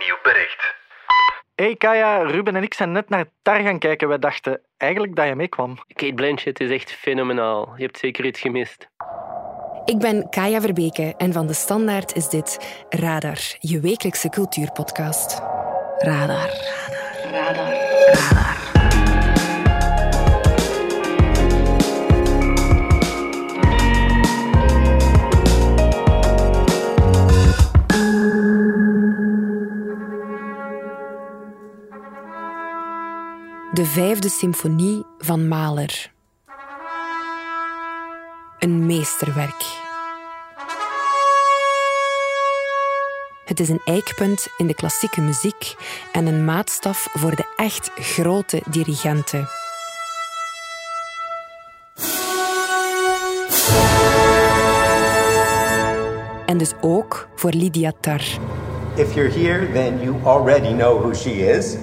Nieuw bericht. Hey Kaya, Ruben en ik zijn net naar Tar gaan kijken. Wij dachten eigenlijk dat je meekwam. Kate Blanchett is echt fenomenaal. Je hebt zeker iets gemist. Ik ben Kaya Verbeke en van De Standaard is dit Radar, je wekelijkse cultuurpodcast. Radar. Radar. Radar. De vijfde symfonie van Mahler. Een meesterwerk. Het is een eikpunt in de klassieke muziek en een maatstaf voor de echt grote dirigenten. En dus ook voor Lydia Tar. If you're here, then you already know who she is.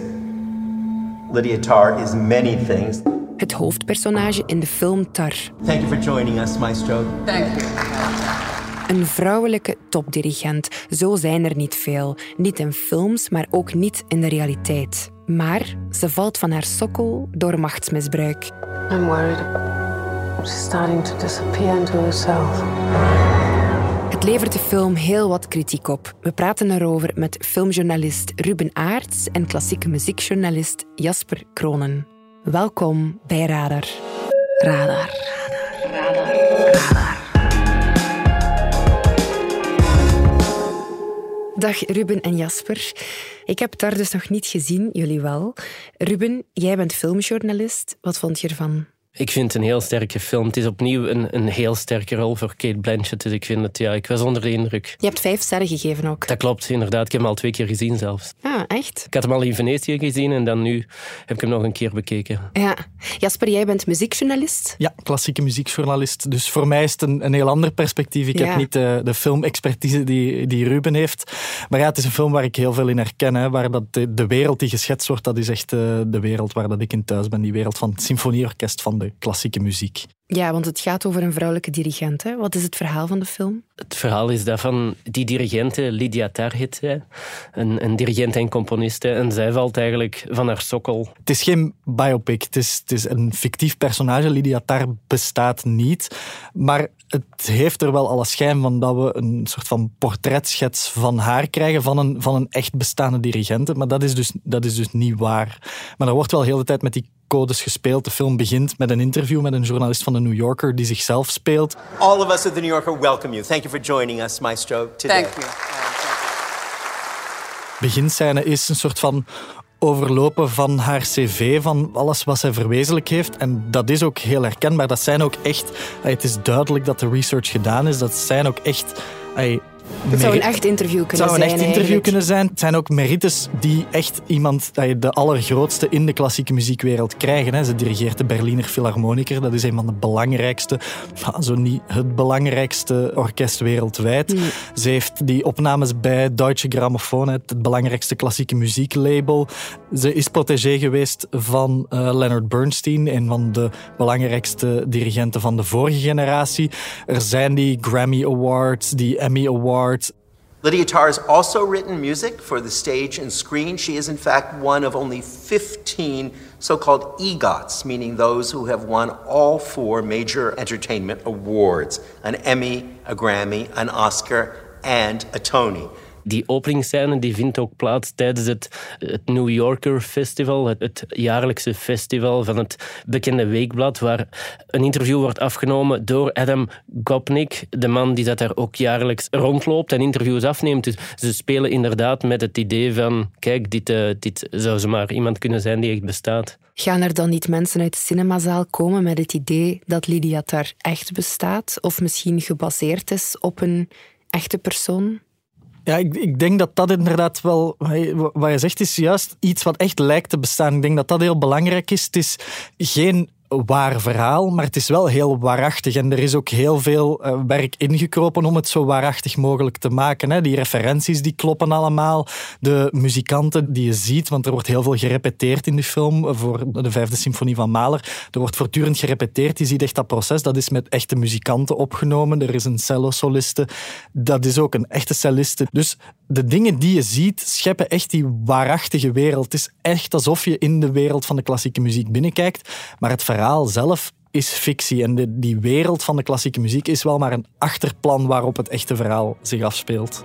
Lydia Tarr is many things. Het hoofdpersonage in de film Tar. Thank you for joining us, Maestro. Een vrouwelijke topdirigent. Zo zijn er niet veel. Niet in films, maar ook niet in de realiteit. Maar ze valt van haar sokkel door machtsmisbruik. I'm worried. She's starting to disappear into herself. Het levert de film heel wat kritiek op. We praten erover met filmjournalist Ruben Aarts en klassieke muziekjournalist Jasper Kronen. Welkom bij Radar. Radar. Radar. Radar. Dag Ruben en Jasper. Ik heb daar dus nog niet gezien, jullie wel. Ruben, jij bent filmjournalist. Wat vond je ervan? Ik vind het een heel sterke film. Het is opnieuw een, een heel sterke rol voor Kate Blanchett. Dus ik vind het, ja, ik was onder de indruk. Je hebt vijf sterren gegeven ook. Dat klopt, inderdaad. Ik heb hem al twee keer gezien zelfs. Ah, echt? Ik had hem al in Venetië gezien en dan nu heb ik hem nog een keer bekeken. Ja. Jasper, jij bent muziekjournalist. Ja, klassieke muziekjournalist. Dus voor mij is het een, een heel ander perspectief. Ik Ja. heb niet de, de filmexpertise die, die Ruben heeft. Maar ja, het is een film waar ik heel veel in herken. Hè, waar dat de, de wereld die geschetst wordt, dat is echt eh, de wereld waar dat ik in thuis ben. Die wereld van het symfonieorkest van de klassieke muziek. Ja, want het gaat over een vrouwelijke dirigent. Hè? Wat is het verhaal van de film? Het verhaal is dat van die dirigente, Lydia Tarr heet zij. Een, een dirigent en componiste. En zij valt eigenlijk van haar sokkel. Het is geen biopic. Het is, het is een fictief personage. Lydia Tarr bestaat niet. Maar het heeft er wel alle schijn van dat we een soort van portretschets van haar krijgen, van een, van een echt bestaande dirigente. Maar dat is, dus, dat is dus niet waar. Maar er wordt wel heel de tijd met die codes gespeeld. De film begint met een interview met een journalist van de New Yorker die zichzelf speelt. All of us at the New Yorker welcome you. Thank you for joining us, Maestro, today. Thank you. beginscène is een soort van overlopen van haar cv, van alles wat zij verwezenlijk heeft. En dat is ook heel herkenbaar. Dat zijn ook echt... Het is duidelijk dat de research gedaan is. Dat zijn ook echt... Het zou een echt interview het kunnen zou een zijn. echt interview eigenlijk. kunnen zijn. Het zijn ook merites die echt iemand, dat je de allergrootste in de klassieke muziekwereld krijgen. Ze dirigeert de Berliner Philharmoniker. Dat is een van de belangrijkste, nou, zo niet het belangrijkste orkest wereldwijd. Hmm. Ze heeft die opnames bij Deutsche Grammophon, het het belangrijkste klassieke muzieklabel. Ze is protégé geweest van eh, Leonard Bernstein, een van de belangrijkste dirigenten van de vorige generatie. Er zijn die Grammy Awards, die Emmy Awards. Lydia Tarr has also written music for the stage and screen. She is, in fact, one of only 15 so called EGOTs, meaning those who have won all four major entertainment awards an Emmy, a Grammy, an Oscar, and a Tony. Die openingsscène die vindt ook plaats tijdens het, het New Yorker Festival, het, jaarlijkse festival van het bekende weekblad, waar een interview wordt afgenomen door Adam Gopnik, de man die dat daar ook jaarlijks rondloopt en interviews afneemt. Dus ze spelen inderdaad met het idee van, kijk, dit, eh, dit zou zomaar iemand kunnen zijn die echt bestaat. Gaan er dan niet mensen uit de cinemazaal komen met het idee dat Lydia Tar echt bestaat? Of misschien gebaseerd is op een echte persoon? Ja, ik, ik denk dat dat inderdaad wel, wat je zegt, is juist iets wat echt lijkt te bestaan. Ik denk dat dat heel belangrijk is. Het is geen waar verhaal, maar het is wel heel waarachtig. En er is ook heel veel uh, werk ingekropen om het zo waarachtig mogelijk te maken. Hè. Die referenties die kloppen allemaal. De muzikanten die je ziet, want er wordt heel veel gerepeteerd in die film voor de vijfde symfonie van Mahler. Er wordt voortdurend gerepeteerd. Je ziet echt dat proces. Dat is met echte muzikanten opgenomen. Er is een cello-soliste. Dat is ook een echte celliste. Dus de dingen die je ziet, scheppen echt die waarachtige wereld. Het is echt alsof je in de wereld van de klassieke muziek binnenkijkt. Maar het verhaal zelf is fictie. En die wereld van de klassieke muziek is wel maar een achterplan waarop het echte verhaal zich afspeelt.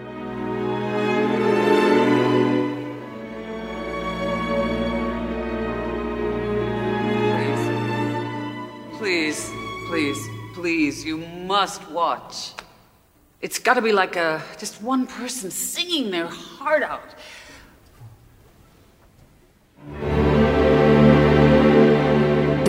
Please, please, please, you must watch. It's got to be like a just one person singing their heart out.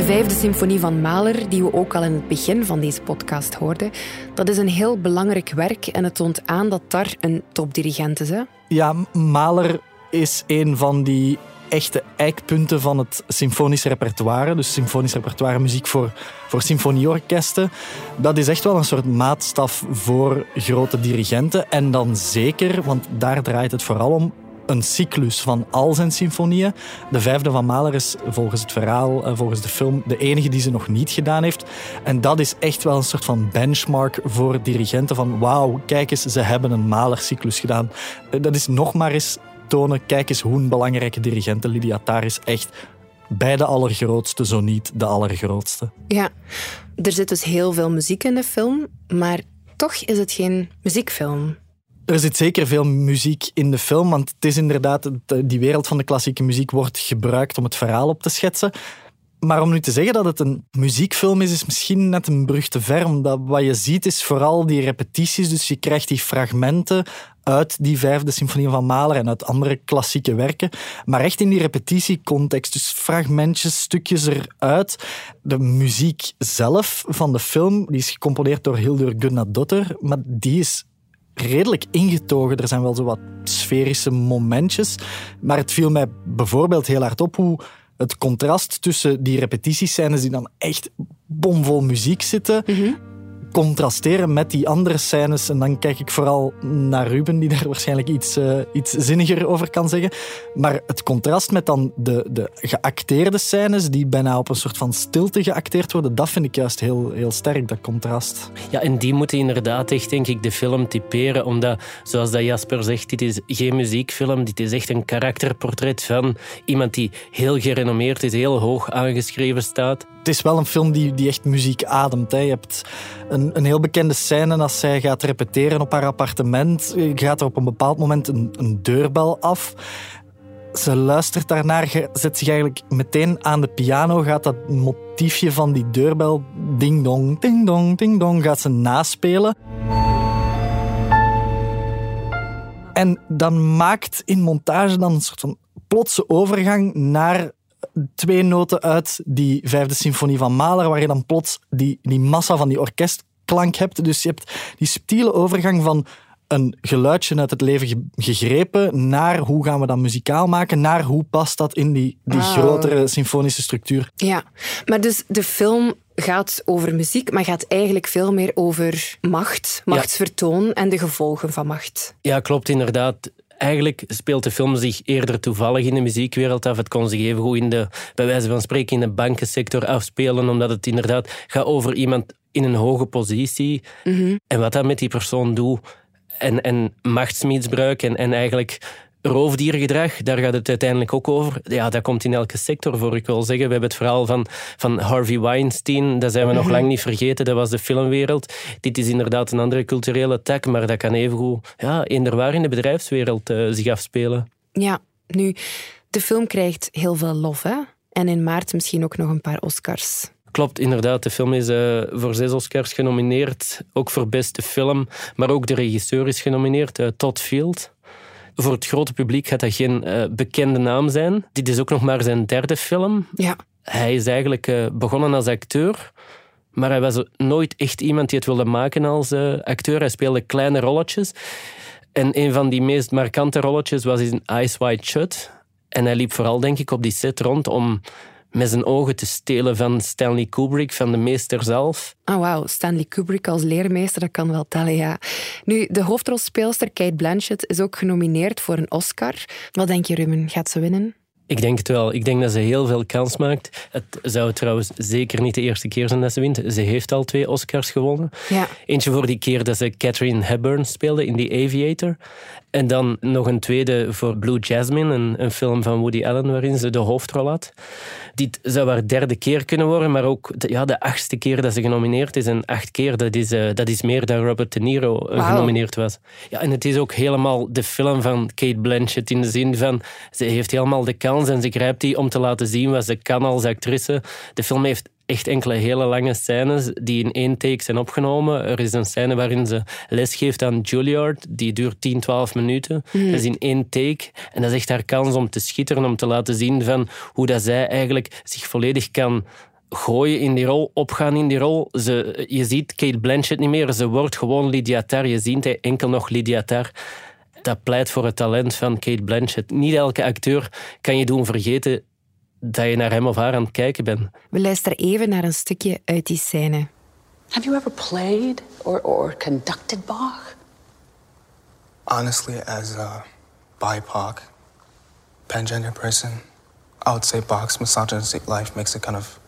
De vijfde symfonie van Mahler, die we ook al in het begin van deze podcast hoorden, dat is een heel belangrijk werk en het toont aan dat daar een topdirigent is. Hè? Ja, Mahler is een van die echte eikpunten van het symfonisch repertoire. Dus symfonisch repertoire muziek voor, voor symfonieorkesten. Dat is echt wel een soort maatstaf voor grote dirigenten. En dan zeker, want daar draait het vooral om, een cyclus van al zijn symfonieën. De vijfde van Mahler is volgens het verhaal, eh, volgens de film, de enige die ze nog niet gedaan heeft. En dat is echt wel een soort van benchmark voor dirigenten van wauw, kijk eens, ze hebben een Mahler-cyclus gedaan. Eh, dat is nog maar eens tonen, kijk eens hoe een belangrijke dirigente Lydia Tarr is. Echt bij de allergrootste, zo niet de allergrootste. Ja, er zit dus heel veel muziek in de film, maar toch is het geen muziekfilm. Er zit zeker veel muziek in de film, want het is inderdaad, die wereld van de klassieke muziek wordt gebruikt om het verhaal op te schetsen. Maar om nu te zeggen dat het een muziekfilm is, is misschien net een brug te ver. Omdat wat je ziet is vooral die repetities. Dus je krijgt die fragmenten uit die vijfde symfonie van Mahler en uit andere klassieke werken. Maar echt in die repetitiecontext. Dus fragmentjes, stukjes eruit. De muziek zelf van de film die is gecomponeerd door Hildur Gunnadotter. Maar die is redelijk ingetogen. Er zijn wel zo wat sferische momentjes. Maar het viel mij bijvoorbeeld heel hard op hoe het contrast tussen die repetitiescènes die dan echt bomvol muziek zitten, mhm contrasteren met die andere scènes. En dan kijk ik vooral naar Ruben, die daar waarschijnlijk iets, uh, iets zinniger over kan zeggen. Maar het contrast met dan de, de geacteerde scènes, die bijna op een soort van stilte geacteerd worden, dat vind ik juist heel, heel sterk, dat contrast. Ja, en die moeten inderdaad echt, denk ik, de film typeren. Omdat, zoals dat Jasper zegt, dit is geen muziekfilm. Dit is echt een karakterportret van iemand die heel gerenommeerd is, heel hoog aangeschreven staat het is wel een film die, die echt muziek ademt. Hè. Je hebt een, een heel bekende scène als zij gaat repeteren op haar appartement. Gaat er op een bepaald moment een, een deurbel af. Ze luistert daarnaar, zet zich eigenlijk meteen aan de piano, gaat dat motiefje van die deurbel, ding dong, ding dong, ding dong, gaat ze naspelen. En dan maakt in montage dan een soort van plotse overgang naar twee noten uit die vijfde symfonie van Mahler, waar je dan plots die, die massa van die orkestklank hebt. Dus je hebt die subtiele overgang van een geluidje uit het leven gegrepen naar hoe gaan we dat muzikaal maken, naar hoe past dat in die, die ah. grotere symfonische structuur. Ja, maar dus de film gaat over muziek, maar gaat eigenlijk veel meer over macht, machtsvertoon en de gevolgen van macht. Ja, klopt inderdaad eigenlijk speelt de film zich eerder toevallig in de muziekwereld af. Het kon zich even goed in de, bij wijze van spreken, in de bankensector afspelen, omdat het inderdaad gaat over iemand in een hoge positie. Mhm. En wat dat met die persoon doet. En, en machtsmisbruik en, en eigenlijk roofdiergedrag, daar gaat het uiteindelijk ook over. Ja, dat komt in elke sector voor. Ik wil zeggen, we hebben het verhaal van, van Harvey Weinstein, dat zijn we nog lang niet vergeten, dat was de filmwereld. Dit is inderdaad een andere culturele tak, maar dat kan evengoed ja, waar in de bedrijfswereld uh, zich afspelen. Ja, nu, de film krijgt heel veel lof, hè? En in maart misschien ook nog een paar Oscars. Klopt, inderdaad. De film is uh, voor zes Oscars genomineerd. Ook voor beste film. Maar ook de regisseur is genomineerd, uh, Todd Field. Voor het grote publiek gaat dat geen uh, bekende naam zijn. Dit is ook nog maar zijn derde film. Ja. Hij is eigenlijk uh, begonnen als acteur, maar hij was nooit echt iemand die het wilde maken als uh, acteur. Hij speelde kleine rolletjes. En een van die meest markante rolletjes was in Ice White Shut. En hij liep vooral, denk ik, op die set rond om met zijn ogen te stelen van Stanley Kubrick, van de meester zelf. Oh wauw, Stanley Kubrick als leermeester, dat kan wel tellen, ja. Nu, de hoofdrolspeelster Kate Blanchett is ook genomineerd voor een Oscar. Wat denk je, Ruben? Gaat ze winnen? Ik denk het wel. Ik denk dat ze heel veel kans maakt. Het zou trouwens zeker niet de eerste keer zijn dat ze wint. Ze heeft al twee Oscars gewonnen. Ja. Eentje voor die keer dat ze Catherine Hepburn speelde in The Aviator. En dan nog een tweede voor Blue Jasmine, een, een film van Woody Allen waarin ze de hoofdrol had. Dit zou haar derde keer kunnen worden, maar ook de, ja, de achtste keer dat ze genomineerd is. En acht keer, dat is, uh, dat is meer dan Robert De Niro Wauw. genomineerd was. Ja, en het is ook helemaal de film van Kate Blanchett in de zin van ze heeft helemaal de kans en ze grijpt die om te laten zien wat ze kan als actrice. De film heeft echt enkele hele lange scènes die in één take zijn opgenomen. Er is een scène waarin ze lesgeeft aan Juilliard, die duurt 10, 12 minuten. Dat is in één take. En dat is echt haar kans om te schitteren, om te laten zien van hoe dat zij eigenlijk zich volledig kan gooien in die rol, opgaan in die rol. Ze, je ziet Kate Blanchett niet meer, ze wordt gewoon Lydia Tarr. Je ziet enkel nog Lydia Tarr. Dat pleit voor het talent van Kate Blanchett. Niet elke acteur kan je doen vergeten dat je naar hem of haar aan het kijken bent. We luisteren even naar een stukje uit die scène. Have you ever played or, or conducted Bach? Honestly, as a BIPOC, pangender person, I would say Bach's misogynistic life makes it kind of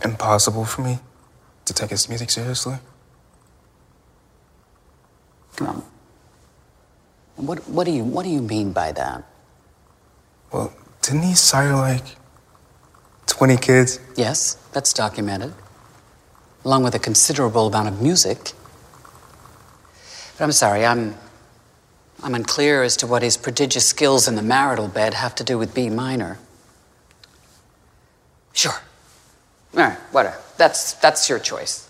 impossible for me to take his music seriously. Um, what, what, do you, what do you mean by that? Well, didn't he sire like 20 kids? Yes, that's documented, along with a considerable amount of music. But I'm sorry, I'm, I'm unclear as to what his prodigious skills in the marital bed have to do with B minor. Sure. All right, whatever. That's, that's your choice.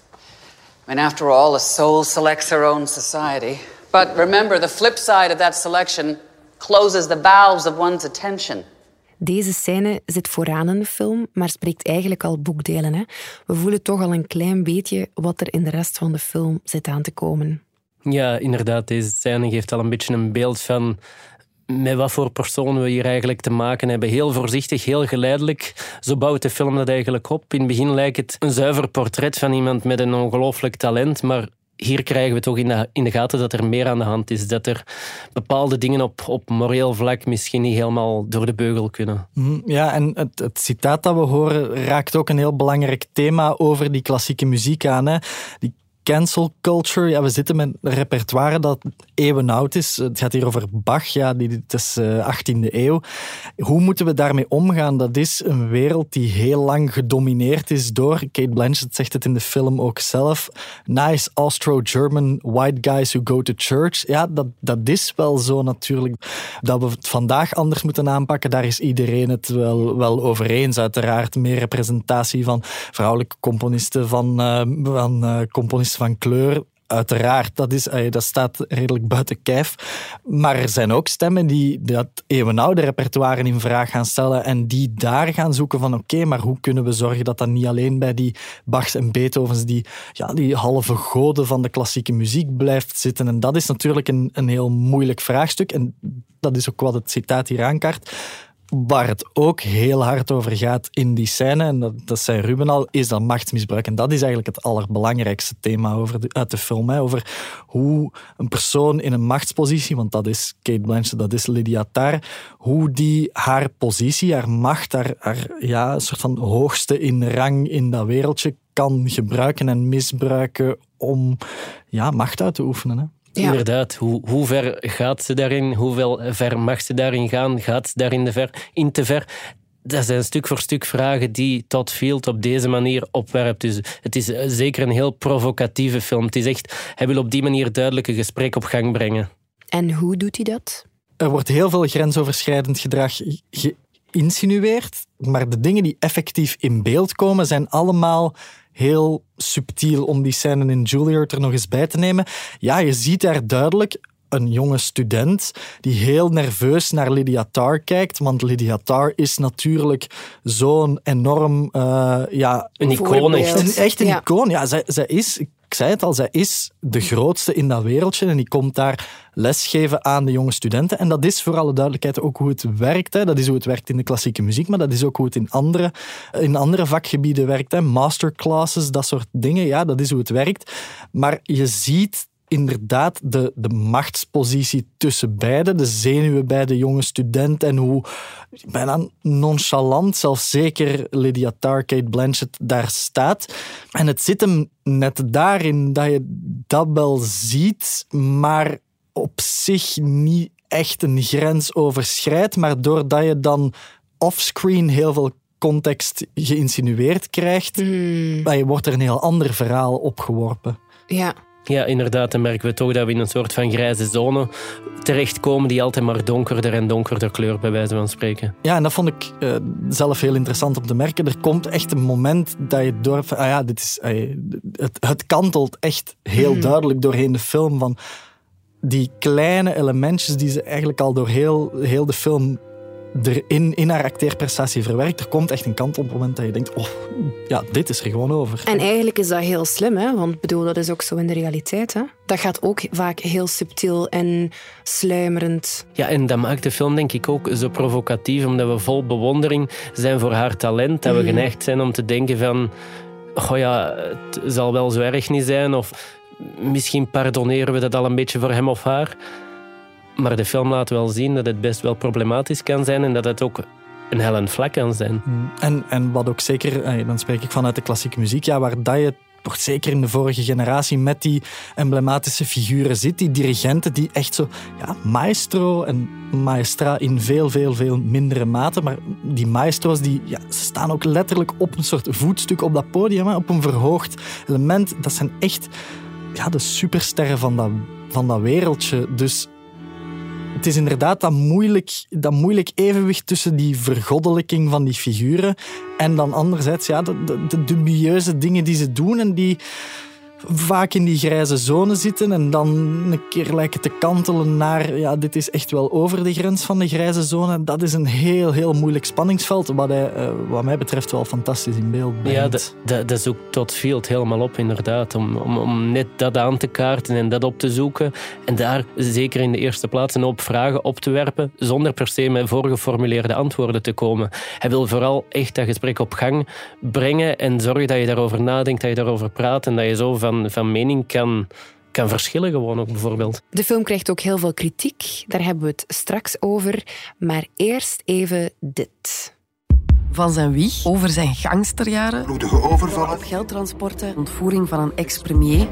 I mean, after all, a soul selects her own society. But remember, the flip side of that selection closes the valves of one's attention. Deze scène zit vooraan in de film, maar spreekt eigenlijk al boekdelen. Hè? We voelen toch al een klein beetje wat er in de rest van de film zit aan te komen. Ja, inderdaad. Deze scène geeft al een beetje een beeld van met wat voor personen we hier eigenlijk te maken hebben. Heel voorzichtig, heel geleidelijk. Zo bouwt de film dat eigenlijk op. In het begin lijkt het een zuiver portret van iemand met een ongelooflijk talent, maar hier krijgen we toch in de, in de gaten dat er meer aan de hand is. Dat er bepaalde dingen op, op moreel vlak misschien niet helemaal door de beugel kunnen. Mm, Ja, en het, het citaat dat we horen raakt ook een heel belangrijk thema over die klassieke muziek aan. Hè. Die cancel culture. Ja, we zitten met een repertoire dat eeuwenoud is. Het gaat hier over Bach, ja, die, het is eh, 18e eeuw. Hoe moeten we daarmee omgaan? Dat is een wereld die heel lang gedomineerd is door, Kate Blanchett zegt het in de film ook zelf, nice Austro-German white guys who go to church. Ja, dat, dat is wel zo natuurlijk. Dat we het vandaag anders moeten aanpakken, daar is iedereen het wel, wel over eens. Uiteraard meer representatie van vrouwelijke componisten, van, eh, van eh, componisten van kleur. Uiteraard, dat, is, dat staat redelijk buiten kijf. Maar er zijn ook stemmen die dat eeuwenoude repertoire in vraag gaan stellen en die daar gaan zoeken van oké, maar hoe kunnen we zorgen dat dat niet alleen bij die Bachs en Beethovens, die, ja, die halve goden van de klassieke muziek blijft zitten. En dat is natuurlijk een, een heel moeilijk vraagstuk en dat is ook wat het citaat hier aankaart. Waar het ook heel hard over gaat in die scène, en dat, dat zei Ruben al, is dat machtsmisbruik. En dat is eigenlijk het allerbelangrijkste thema over uit de film. Hè, over hoe een persoon in een machtspositie, want dat is Kate Blanchett, dat is Lydia Tarr, hoe die haar positie, haar macht, haar, haar ja, soort van hoogste in rang in dat wereldje kan gebruiken en misbruiken om ja, macht uit te oefenen. Hè. Ja. Inderdaad, hoe, hoe ver gaat ze daarin? Hoeveel ver mag ze daarin gaan? Gaat ze daarin de ver, in te ver? Dat zijn stuk voor stuk vragen die Todd Field op deze manier opwerpt. Dus het is eh, zeker een heel provocatieve film. Het is echt, hij wil op die manier duidelijk een gesprek op gang brengen. En hoe doet hij dat? Er wordt heel veel grensoverschrijdend gedrag geïnsinueerd, maar de dingen die effectief in beeld komen zijn allemaal heel subtiel om die scène in Juilliard er nog eens bij te nemen. Ja, je ziet daar duidelijk een jonge student die heel nerveus naar Lydia Tarr kijkt, want Lydia Tarr is natuurlijk zo'n enorm... eh, ja, Een icoon echt. een, echt een Ja. icoon. Ja, zij, zij is... Ik ik zei het al, zij is de grootste in dat wereldje en die komt daar lesgeven aan de jonge studenten. En dat is voor alle duidelijkheid ook hoe het werkt. Hè. Dat is hoe het werkt in de klassieke muziek, maar dat is ook hoe het in andere, in andere vakgebieden werkt. Hè. Masterclasses, dat soort dingen, ja, dat is hoe het werkt. Maar je ziet inderdaad de, de machtspositie tussen beiden, de zenuwen bij de jonge student en hoe bijna nonchalant, zelfs zeker Lydia Tarr, Kate Blanchett daar staat. En het zit hem net daarin dat je dat wel ziet, maar op zich niet echt een grens overschrijdt, maar doordat je dan offscreen heel veel context geïnsinueerd krijgt, mm. wordt er een heel ander verhaal opgeworpen. Ja. Ja, inderdaad, dan merken we toch dat we in een soort van grijze zone terechtkomen die altijd maar donkerder en donkerder kleurt, bij wijze van spreken. Ja, en dat vond ik uh, zelf heel interessant om te merken. Er komt echt een moment dat je door... Ah ja, dit is, het, het kantelt echt heel hmm. duidelijk doorheen de film van die kleine elementjes die ze eigenlijk al door heel, heel de film erin in haar acteerprestatie verwerkt. Er komt echt een kant op het moment dat je denkt, oh, ja, dit is er gewoon over. En eigenlijk is dat heel slim, hè? want bedoel, dat is ook zo in de realiteit. Hè? Dat gaat ook vaak heel subtiel en sluimerend. Ja, en dat maakt de film denk ik ook zo provocatief, omdat we vol bewondering zijn voor haar talent, dat we mhm. geneigd zijn om te denken van, oh ja, het zal wel zo erg niet zijn, of misschien pardoneren we dat al een beetje voor hem of haar. Maar de film laat wel zien dat het best wel problematisch kan zijn en dat het ook een hellend vlak kan zijn. Mm. En, en wat ook zeker, eh, dan spreek ik vanuit de klassieke muziek, ja, waar dat je toch zeker in de vorige generatie met die emblematische figuren zit, die dirigenten die echt zo, ja, maestro en maestra in veel, veel, veel mindere mate, maar die maestro's die ja, staan ook letterlijk op een soort voetstuk op dat podium, op een verhoogd element. Dat zijn echt ja, de supersterren van dat, van dat wereldje. Dus het is inderdaad dat moeilijk, dat moeilijk evenwicht tussen die vergoddelijking van die figuren en dan anderzijds ja, de, de, de dubieuze dingen die ze doen en die vaak in die grijze zone zitten en dan een keer lijken te kantelen naar ja, dit is echt wel over de grens van de grijze zone. Dat is een heel, heel moeilijk spanningsveld, wat hij uh, wat mij betreft wel fantastisch in beeld brengt. Ja, dat zoekt tot Field helemaal op, inderdaad. Om, om, om net dat aan te kaarten en dat op te zoeken. En daar zeker in de eerste plaats een hoop vragen op te werpen, zonder per se met voorgeformuleerde antwoorden te komen. Hij wil vooral echt dat gesprek op gang brengen en zorgen dat je daarover nadenkt, dat je daarover praat en dat je zo van van, mening kan, kan verschillen gewoon ook bijvoorbeeld. De film krijgt ook heel veel kritiek, daar hebben we het straks over. Maar eerst even dit. Van zijn wieg, over zijn gangsterjaren, bloedige overvallen, geldtransporten, ontvoering van een ex-premier,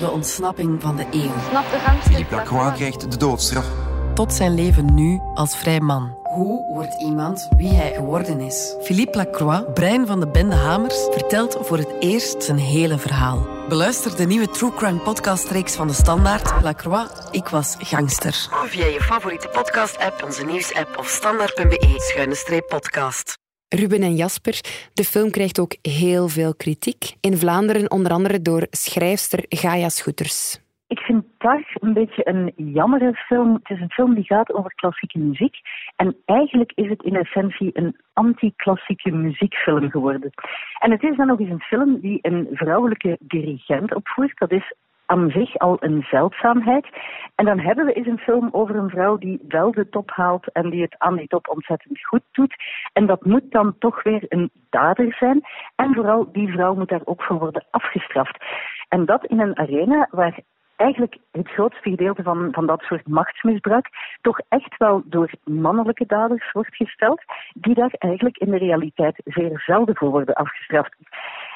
de ontsnapping van de eeuw. Philippe Lacroix krijgt de doodstraf. Tot zijn leven nu als vrij man. Hoe wordt iemand wie hij geworden is? Philippe Lacroix, brein van de bende Hamers, vertelt voor het eerst zijn hele verhaal. Beluister de nieuwe True Crime podcast-reeks van de Standaard. Lacroix, ik was gangster. Via je favoriete podcast-app, onze nieuws-app of standaard.be-podcast. Ruben en Jasper, de film krijgt ook heel veel kritiek. In Vlaanderen onder andere door schrijfster Gaia Schoeters. Ik vind Tar een beetje een jammere film. Het is een film die gaat over klassieke muziek. En eigenlijk is het in essentie een anti-klassieke muziekfilm geworden. En het is dan nog eens een film die een vrouwelijke dirigent opvoert. Dat is aan zich al een zeldzaamheid. En dan hebben we eens een film over een vrouw die wel de top haalt en die het aan die top ontzettend goed doet. En dat moet dan toch weer een dader zijn. En vooral die vrouw moet daar ook voor worden afgestraft. En dat in een arena waar eigenlijk het grootste gedeelte van, van dat soort machtsmisbruik toch echt wel door mannelijke daders wordt gesteld, die daar eigenlijk in de realiteit zeer zelden voor worden afgestraft.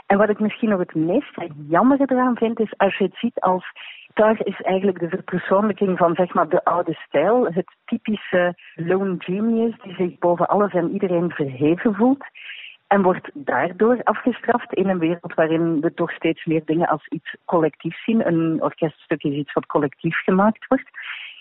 En wat ik misschien nog het meest jammer eraan vind, is als je het ziet als daar is eigenlijk de verpersoonlijking van zeg maar, de oude stijl, het typische lone genius die zich boven alles en iedereen verheven voelt. En wordt daardoor afgestraft in een wereld waarin we toch steeds meer dingen als iets collectiefs zien. Een orkeststuk is iets wat collectief gemaakt wordt.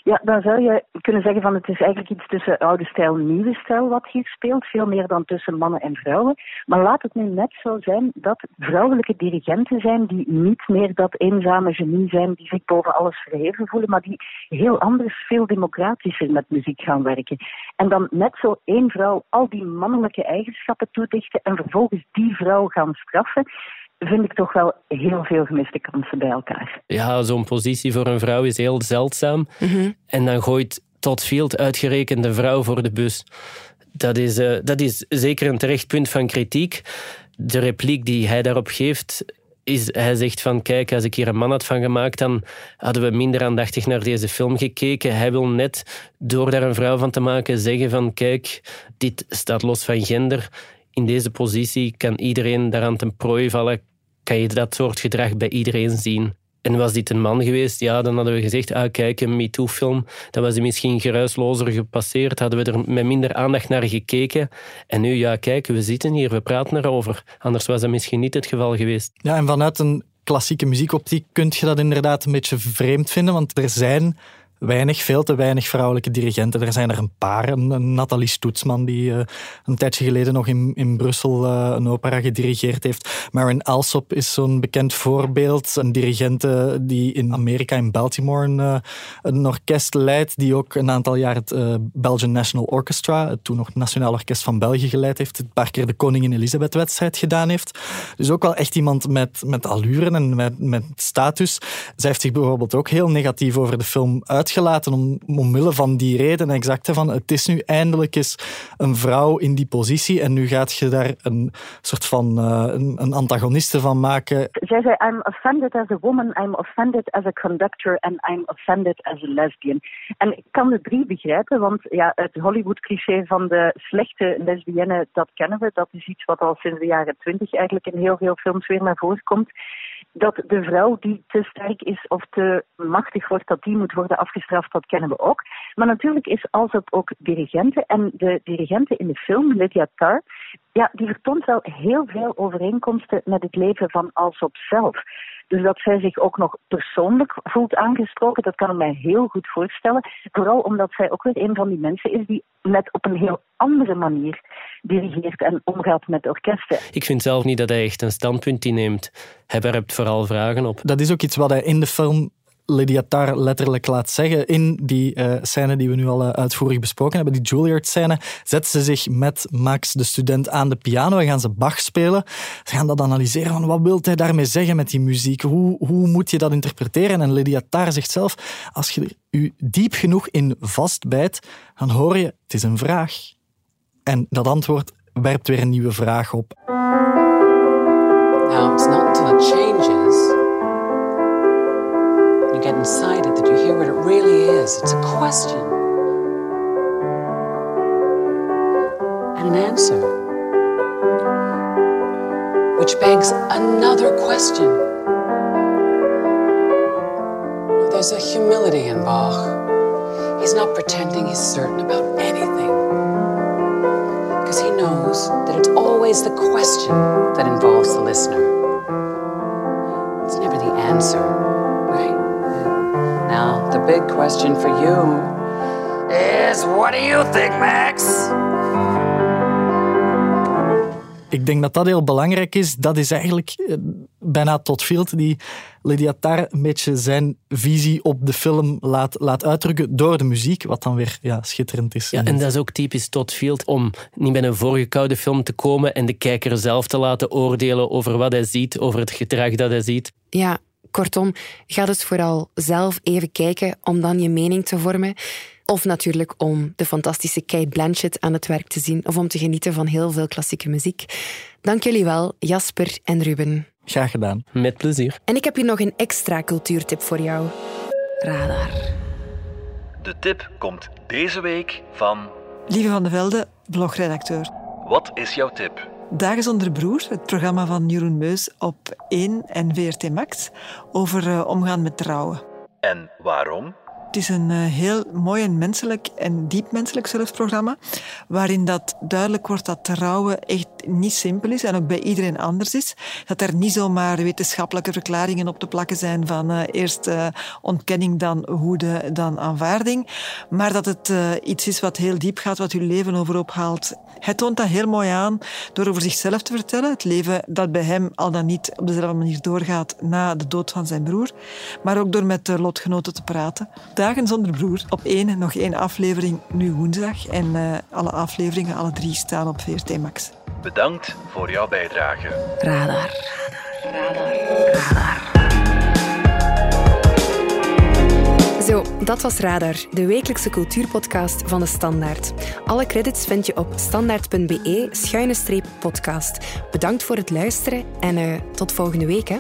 Ja, dan zou je kunnen zeggen van het is eigenlijk iets tussen oude stijl en nieuwe stijl wat hier speelt. Veel meer dan tussen mannen en vrouwen. Maar laat het nu net zo zijn dat vrouwelijke dirigenten zijn die niet meer dat eenzame genie zijn die zich boven alles verheven voelen, maar die heel anders, veel democratischer met muziek gaan werken. En dan net zo één vrouw al die mannelijke eigenschappen toedichten en vervolgens die vrouw gaan straffen vind ik toch wel heel veel gemiste kansen bij elkaar. Ja, zo'n positie voor een vrouw is heel zeldzaam. En dan gooit Todd Field uitgerekend de vrouw voor de bus. Dat is, eh, dat is zeker een terecht punt van kritiek. De repliek die hij daarop geeft, is, hij zegt van kijk, als ik hier een man had van gemaakt, dan hadden we minder aandachtig naar deze film gekeken. Hij wil net, door daar een vrouw van te maken, zeggen van kijk, dit staat los van gender. In deze positie kan iedereen daaraan ten prooi vallen. Kan je dat soort gedrag bij iedereen zien. En was dit een man geweest, ja, dan hadden we gezegd, ah kijk, een MeToo-film, dan was hij misschien geruislozer gepasseerd, hadden we er met minder aandacht naar gekeken. En nu, ja, kijk, we zitten hier, we praten erover. Anders was dat misschien niet het geval geweest. Ja, en vanuit een klassieke muziekoptiek kun je dat inderdaad een beetje vreemd vinden, want er zijn weinig, veel te weinig vrouwelijke dirigenten. Er zijn er een paar. Nathalie Stoetsman, die uh, een tijdje geleden nog in, in Brussel uh, een opera gedirigeerd heeft. Marin Alsop is zo'n bekend voorbeeld. Een dirigente die in Amerika, in Baltimore, een, een orkest leidt, die ook een aantal jaar het Belgian National Orchestra, het toen nog Nationaal Orkest van België geleid heeft, een paar keer de Koningin Elisabeth-wedstrijd gedaan heeft. Dus ook wel echt iemand met, met allure en met, met status. Zij heeft zich bijvoorbeeld ook heel negatief over de film uit uitgelaten om, omwille van die reden exact van het is nu eindelijk eens een vrouw in die positie en nu gaat je daar een soort van uh, een, een antagoniste van maken. Zij zei, I'm offended as a woman, I'm offended as a conductor and I'm offended as a lesbian. En ik kan de drie begrijpen, want ja, het Hollywood-cliché van de slechte lesbienne, dat kennen we. Dat is iets wat al sinds de jaren twintig eigenlijk in heel veel films weer naar voren komt dat de vrouw die te sterk is of te machtig wordt, dat die moet worden afgestraft, dat kennen we ook. Maar natuurlijk is Alsop ook dirigente. En de dirigente in de film, Lydia Tarr, ja, die vertoont wel heel veel overeenkomsten met het leven van Alsop zelf. Dus dat zij zich ook nog persoonlijk voelt aangesproken, dat kan ik mij heel goed voorstellen. Vooral omdat zij ook weer een van die mensen is die net op een heel andere manier dirigeert en omgaat met orkesten. Ik vind zelf niet dat hij echt een standpunt inneemt. Hij werpt vooral vragen op. Dat is ook iets wat hij in de film Lydia Tarr letterlijk laat zeggen in die uh, scène die we nu al uh, uitvoerig besproken hebben, die Juilliard-scène, zet ze zich met Max, de student, aan de piano en gaan ze Bach spelen. Ze gaan dat analyseren van wat wil hij daarmee zeggen met die muziek? Hoe, hoe moet je dat interpreteren? En Lydia Tarr zegt zelf, als je er u diep genoeg in vastbijt, dan hoor je, het is een vraag. En dat antwoord werpt weer een nieuwe vraag op. inside it that you hear what it really is. It's a question and an answer, which begs another question. There's a humility in Bach. He's not pretending he's certain about anything. Because he knows that it's always the question that involves the listener. It's never the answer? Now, the big question for you is what do you think, Max? Ik denk dat dat heel belangrijk is. Dat is eigenlijk eh, bijna tot Field die Lydia Tarr een beetje zijn visie op de film laat, laat uitdrukken door de muziek, wat dan weer ja, schitterend is. Ja, en dat is ook typisch Todd Field om niet met een voorgekoude film te komen en de kijker zelf te laten oordelen over wat hij ziet, over het gedrag dat hij ziet. Ja, kortom, ga dus vooral zelf even kijken om dan je mening te vormen. Of natuurlijk om de fantastische Kate Blanchett aan het werk te zien of om te genieten van heel veel klassieke muziek. Dank jullie wel, Jasper en Ruben. Graag gedaan. Met plezier. En ik heb hier nog een extra cultuurtip voor jou. Radar. De tip komt deze week van... Lieve van de Velde, blogredacteur. Wat is jouw tip? Dagen zonder broer, het programma van Jeroen Meus op 1 en VRT Max over uh, omgaan met trouwen. En waarom? Het is een uh, heel mooi en menselijk en diep menselijk zelfs programma, waarin dat duidelijk wordt dat trouwen echt niet simpel is en ook bij iedereen anders is. Dat er niet zomaar wetenschappelijke verklaringen op te plakken zijn van uh, eerst uh, ontkenning, dan hoede, dan aanvaarding. Maar dat het iets is wat heel diep gaat, wat uw leven overhoop haalt. Hij toont dat heel mooi aan door over zichzelf te vertellen. Het leven dat bij hem al dan niet op dezelfde manier doorgaat na de dood van zijn broer. Maar ook door met de lotgenoten te praten. Dagen zonder broer. Op één, nog één aflevering nu woensdag. En uh, alle afleveringen, alle drie, staan op VRT Max. Bedankt voor jouw bijdrage. Radar. Radar. Zo, dat was Radar, de wekelijkse cultuurpodcast van de Standaard. Alle credits vind je op standaard.be-podcast. Bedankt voor het luisteren en uh, tot volgende week. Hè.